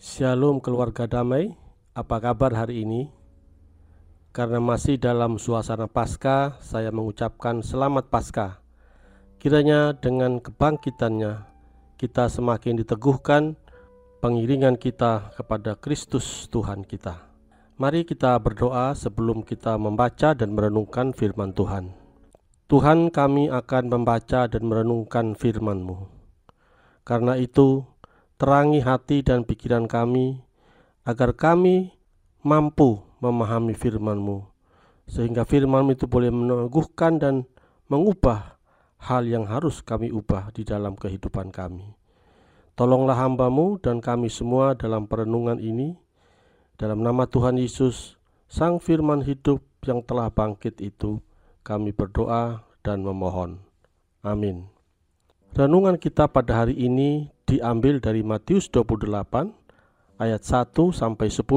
Shalom keluarga damai, apa kabar hari ini? Karena masih dalam suasana Paskah, saya mengucapkan selamat Paskah. Kiranya dengan kebangkitannya, kita semakin diteguhkan pengiringan kita kepada Kristus Tuhan kita. Mari kita berdoa sebelum kita membaca dan merenungkan firman Tuhan. Tuhan kami akan membaca dan merenungkan firman-Mu. Karena itu, terangi hati dan pikiran kami, agar kami mampu memahami firman-Mu, sehingga firman itu boleh meneguhkan dan mengubah hal yang harus kami ubah di dalam kehidupan kami. Tolonglah hambamu dan kami semua dalam perenungan ini, dalam nama Tuhan Yesus, Sang Firman hidup yang telah bangkit itu, kami berdoa dan memohon. Amin. Renungan kita pada hari ini diambil dari Matius 28 ayat 1 sampai 10.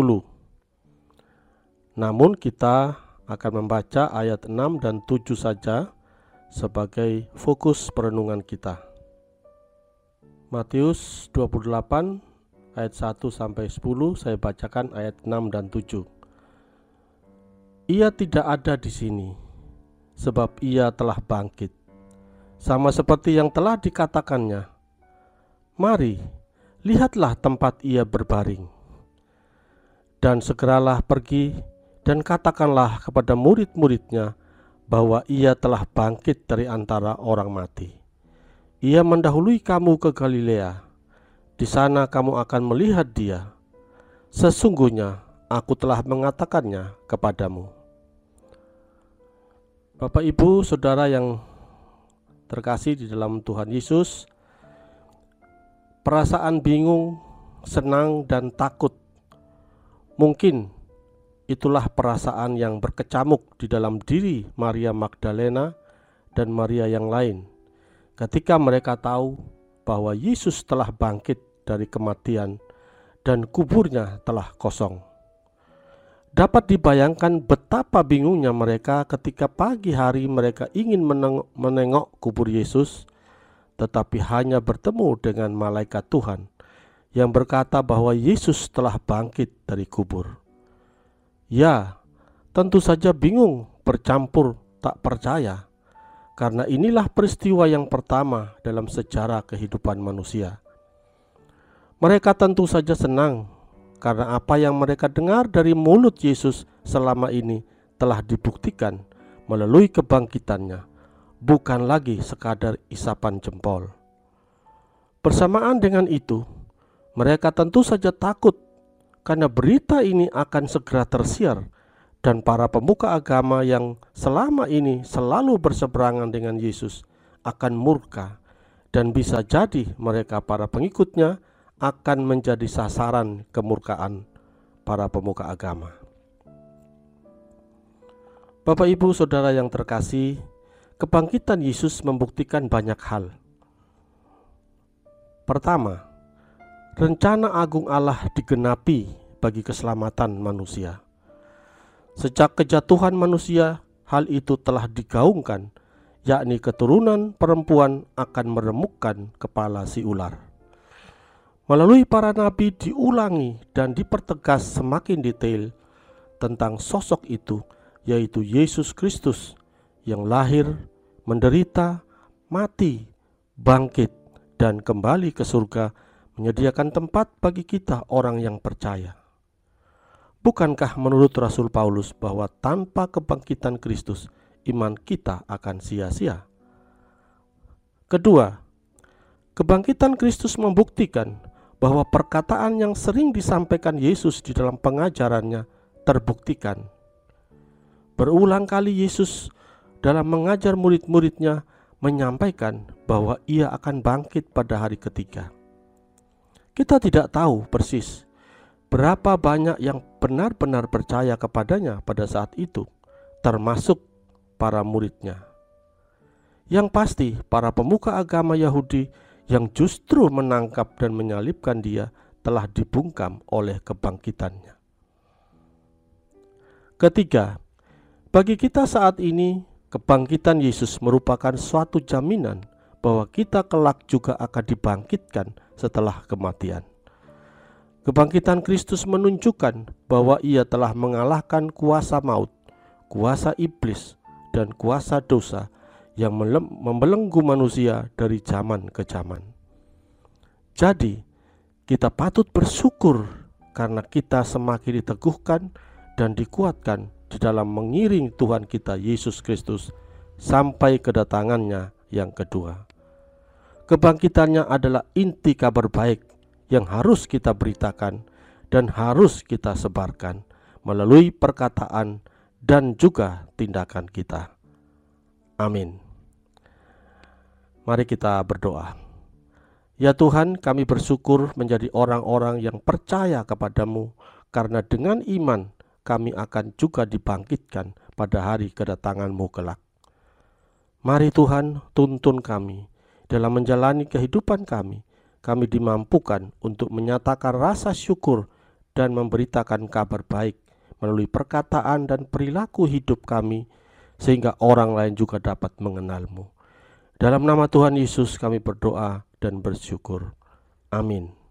Namun kita akan membaca ayat 6 dan 7 saja sebagai fokus perenungan kita. Matius 28 ayat 1 sampai 10 saya bacakan ayat 6 dan 7. Ia tidak ada di sini sebab ia telah bangkit sama seperti yang telah dikatakannya. Mari, lihatlah tempat ia berbaring. Dan segeralah pergi dan katakanlah kepada murid-muridnya bahwa ia telah bangkit dari antara orang mati. Ia mendahului kamu ke Galilea. Di sana kamu akan melihat dia. Sesungguhnya aku telah mengatakannya kepadamu. Bapak, ibu, saudara yang terkasih di dalam Tuhan Yesus, perasaan bingung, senang, dan takut mungkin itulah perasaan yang berkecamuk di dalam diri Maria Magdalena dan Maria yang lain ketika mereka tahu bahwa Yesus telah bangkit dari kematian dan kuburnya telah kosong. Dapat dibayangkan betapa bingungnya mereka ketika pagi hari mereka ingin menengok, kubur Yesus, tetapi hanya bertemu dengan malaikat Tuhan yang berkata bahwa Yesus telah bangkit dari kubur. Ya, tentu saja bingung, bercampur, tak percaya, karena inilah peristiwa yang pertama dalam sejarah kehidupan manusia. Mereka tentu saja senang karena apa yang mereka dengar dari mulut Yesus selama ini telah dibuktikan melalui kebangkitannya, bukan lagi sekadar isapan jempol. Bersamaan dengan itu, mereka tentu saja takut karena berita ini akan segera tersiar dan para pemuka agama yang selama ini selalu berseberangan dengan Yesus akan murka dan bisa jadi mereka para pengikutnya akan menjadi sasaran kemurkaan para pemuka agama. Bapak, ibu, saudara yang terkasih, kebangkitan Yesus membuktikan banyak hal. Pertama, rencana agung Allah digenapi bagi keselamatan manusia. Sejak kejatuhan manusia, hal itu telah digaungkan, yakni keturunan perempuan akan meremukkan kepala si ular melalui para nabi diulangi dan dipertegas semakin detail tentang sosok itu, yaitu Yesus Kristus yang lahir, menderita, mati, bangkit, dan kembali ke surga, menyediakan tempat bagi kita, orang yang percaya. Bukankah menurut Rasul Paulus bahwa tanpa kebangkitan Kristus, iman kita akan sia-sia? Kedua, kebangkitan Kristus membuktikan bahwa perkataan yang sering disampaikan Yesus di dalam pengajarannya terbuktikan. Berulang kali Yesus dalam mengajar murid-muridnya menyampaikan bahwa ia akan bangkit pada hari ketiga. Kita tidak tahu persis berapa banyak yang benar-benar percaya kepadanya pada saat itu, termasuk para muridnya. Yang pasti, para pemuka agama Yahudi yang justru menangkap dan menyalibkan dia telah dibungkam oleh kebangkitannya. Ketiga, bagi kita saat ini, kebangkitan Yesus merupakan suatu jaminan bahwa kita kelak juga akan dibangkitkan setelah kematian. Kebangkitan Kristus menunjukkan bahwa Ia telah mengalahkan kuasa maut, kuasa iblis, dan kuasa dosa yang membelenggu manusia dari zaman ke zaman. Jadi, kita patut bersyukur karena kita semakin diteguhkan dan dikuatkan di dalam mengiring Tuhan kita Yesus Kristus sampai kedatangannya yang kedua. Kebangkitannya adalah inti kabar baik yang harus kita beritakan dan harus kita sebarkan melalui perkataan dan juga tindakan kita. Amin. Mari kita berdoa. Ya Tuhan, kami bersyukur menjadi orang-orang yang percaya kepadamu, karena dengan iman kami akan juga dibangkitkan pada hari kedatanganmu kelak. Mari Tuhan, tuntun kami dalam menjalani kehidupan kami, kami dimampukan untuk menyatakan rasa syukur dan memberitakan kabar baik melalui perkataan dan perilaku hidup kami, sehingga orang lain juga dapat mengenalmu. Dalam nama Tuhan Yesus, kami berdoa dan bersyukur. Amin.